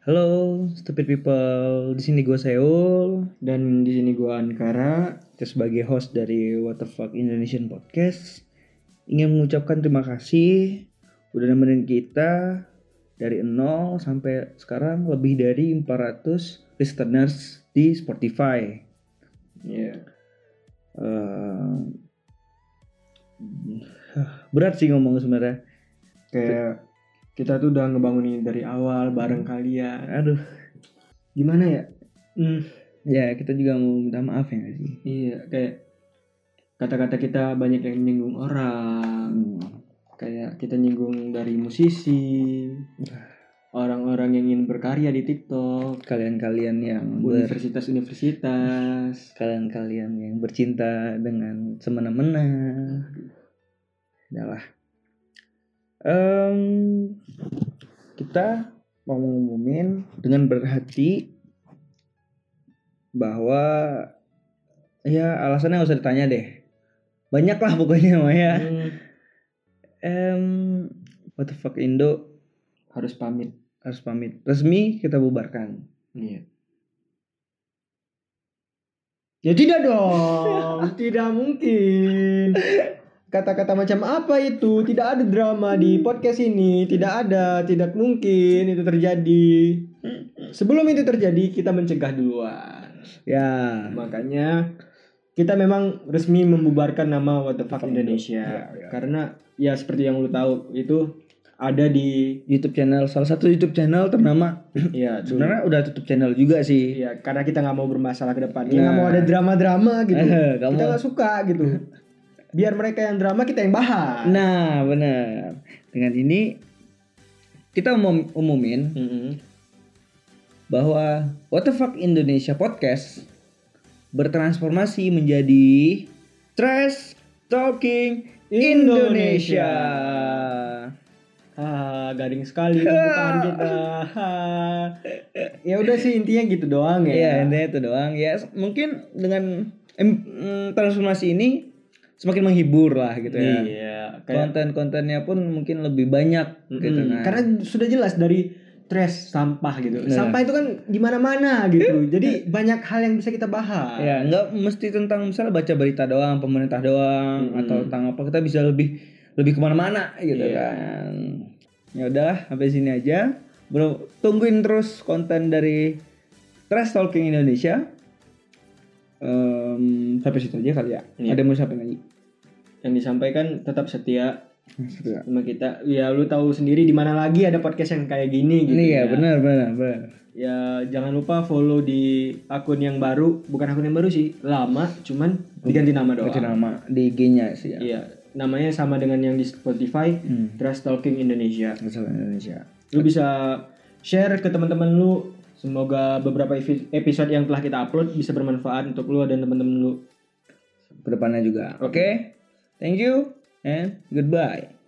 Halo, stupid people. Di sini gue Seul. Dan di sini gua Ankara. Kita sebagai host dari What the Fuck Indonesian Podcast ingin mengucapkan terima kasih udah nemenin kita dari 0 sampai sekarang lebih dari 400 listeners di Spotify. Iya. Eh, berat sih ngomong sebenarnya. Kayak kita tuh udah ngebangun ini dari awal bareng kalian. Aduh, Gimana ya? Hmm, ya kita juga mau minta maaf ya nggak sih. iya kayak kata-kata kita banyak yang nyinggung orang. Hmm. Kayak kita nyinggung dari musisi, orang-orang yang ingin berkarya di TikTok, Kalian-kalian yang ber universitas-universitas. kalian-kalian yang bercinta dengan semena-mena. Adalah. Em, kita mau ngumumin dengan berhati bahwa ya alasannya nggak usah ditanya deh. Banyak lah pokoknya mah ya. Hmm, Em, what the fuck Indo harus pamit. harus pamit resmi kita bubarkan. Iya. Ya tidak dong, tidak mungkin. Kata-kata macam apa itu? Tidak ada drama di podcast ini, tidak ada, tidak mungkin itu terjadi. Sebelum itu terjadi, kita mencegah duluan. Ya. Makanya kita memang resmi membubarkan nama What the Fuck Indonesia. Indo. Ya, ya. Karena ya seperti yang lu tahu itu ada di YouTube channel salah satu YouTube channel ternama ya sebenarnya udah tutup channel juga sih Iya, karena kita nggak mau bermasalah ke depan. Kita Nah. nggak mau ada drama-drama gitu. Eh, Kita nggak suka gitu. Biar mereka yang drama, kita yang bahas. nah benar dengan ini kita umum umumin Mm-mm. bahwa What the fuck Indonesia podcast bertransformasi menjadi Trash Talking Indonesia. Ah, garing sekali pembukaan kita. Ya udah sih intinya gitu doang ya. Iya, intinya itu doang. Ya, mungkin dengan em- mm, transformasi ini semakin menghibur lah gitu ya. Iya, kayak Konten-kontennya pun mungkin lebih banyak gitu Mm-mm. kan. Karena sudah jelas dari trash sampah gitu. Nah. Sampah itu kan di mana-mana gitu. Jadi banyak hal yang bisa kita bahas. Ya, nggak mesti tentang misalnya baca berita doang, pemerintah doang, Mm-mm. atau tentang apa kita bisa lebih lebih ke mana-mana gitu Iya. kan. Ya udahlah, sampai sini aja. Bro, tungguin terus konten dari Trash Talking Indonesia. Em, sampai situ aja kali ya. Iya. Ada yang mau sampaikan lagi? Yang disampaikan tetap setia Situ ya. sama kita. Ya lu tahu sendiri di mana lagi ada podcast yang kayak gini gitu. Ini ya, benar benar benar. Ya jangan lupa follow di akun yang baru, bukan akun yang baru sih, lama, cuman diganti nama doang. Baca nama di IG-nya sih ya. Iya, namanya sama dengan yang di Spotify, Hmm. Trust Talking Indonesia. Asal Indonesia. Lu bisa share ke teman-teman lu. Semoga beberapa episode yang telah kita upload bisa bermanfaat untuk lu dan teman-teman lu. Ke depannya juga. Oke. Thank you and goodbye.